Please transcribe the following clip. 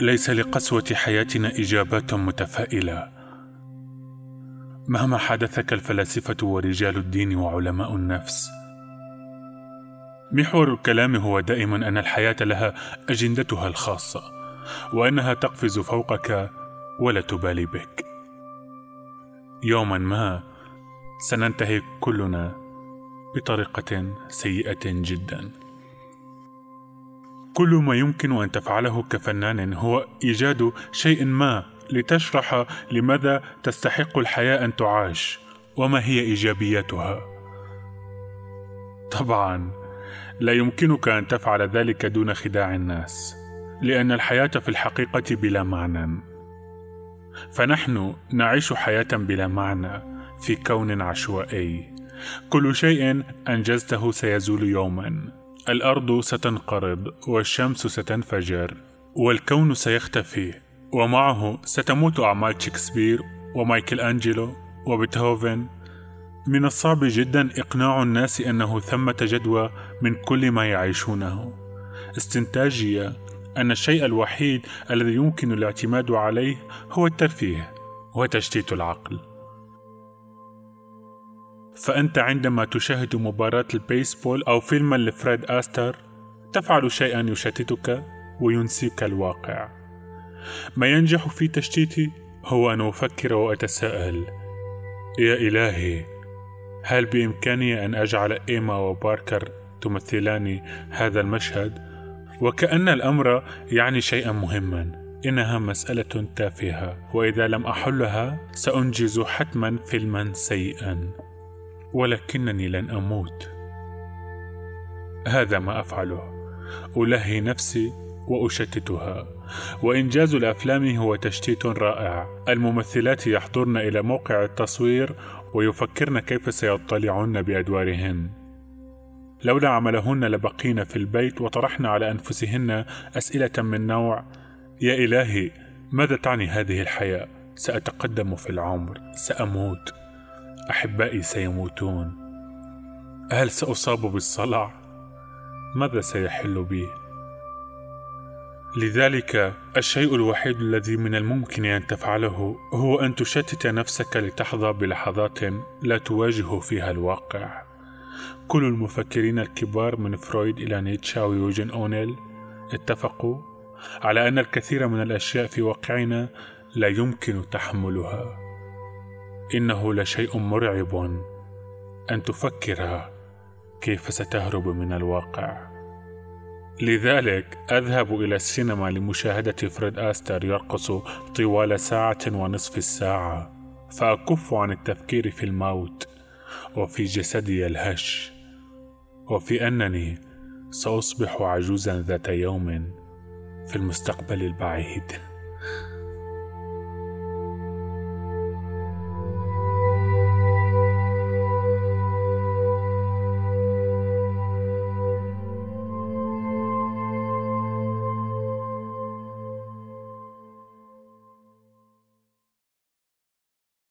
ليس لقسوة حياتنا إجابات متفائلة. مهما حدثك الفلاسفة ورجال الدين وعلماء النفس. محور الكلام هو دائما أن الحياة لها أجندتها الخاصة وأنها تقفز فوقك ولا تبالي بك. يوما ما سننتهي كلنا بطريقة سيئة جدا. كل ما يمكن أن تفعله كفنان هو إيجاد شيء ما لتشرح لماذا تستحق الحياة أن تعاش وما هي ايجابياتها طبعا لا يمكنك أن تفعل ذلك دون خداع الناس لأن الحياة في الحقيقة بلا معنى. فنحن نعيش حياة بلا معنى في كون عشوائي. كل شيء أنجزته سيزول يوما. الأرض ستنقرض والشمس ستنفجر والكون سيختفي ومعه ستموت أعمال شكسبير ومايكل أنجلو وبيتهوفن. من الصعب جدا إقناع الناس أنه ثمة جدوى من كل ما يعيشونه. استنتاجي أن الشيء الوحيد الذي يمكن الاعتماد عليه هو الترفيه وتشتيت العقل. فأنت عندما تشاهد مباراة البيسبول أو فيلما لفريد آستر تفعل شيئا يشتتك وينسيك الواقع. ما ينجح في تشتيتي هو أن أفكر وأتساءل يا إلهي هل بإمكاني أن أجعل إيما وباركر تمثلان هذا المشهد؟ وكأن الأمر يعني شيئا مهما إنها مسألة تافهة وإذا لم أحلها سأنجز حتما فيلما سيئا. ولكنني لن أموت. هذا ما أفعله. ألهي نفسي وأشتتها. وإنجاز الأفلام هو تشتيت رائع. الممثلات يحضرن إلى موقع التصوير ويفكرن كيف سيطلعن بأدوارهن. لولا عملهن لبقين في البيت وطرحن على أنفسهن أسئلة من نوع يا إلهي ماذا تعني هذه الحياة؟ سأتقدم في العمر سأموت. أحبائي سيموتون هل سأصاب بالصلع؟ ماذا سيحل بي؟ لذلك الشيء الوحيد الذي من الممكن أن تفعله هو أن تشتت نفسك لتحظى بلحظات لا تواجه فيها الواقع. كل المفكرين الكبار من فرويد إلى نيتشه ويوجين أونيل اتفقوا على أن الكثير من الأشياء في واقعنا لا يمكن تحملها. إنه لشيء مرعب أن تفكر كيف ستهرب من الواقع. لذلك أذهب إلى السينما لمشاهدة فريد آستر يرقص طوال ساعة ونصف الساعة فأكف عن التفكير في الموت وفي جسدي الهش وفي أنني سأصبح عجوزا ذات يوم في المستقبل البعيد.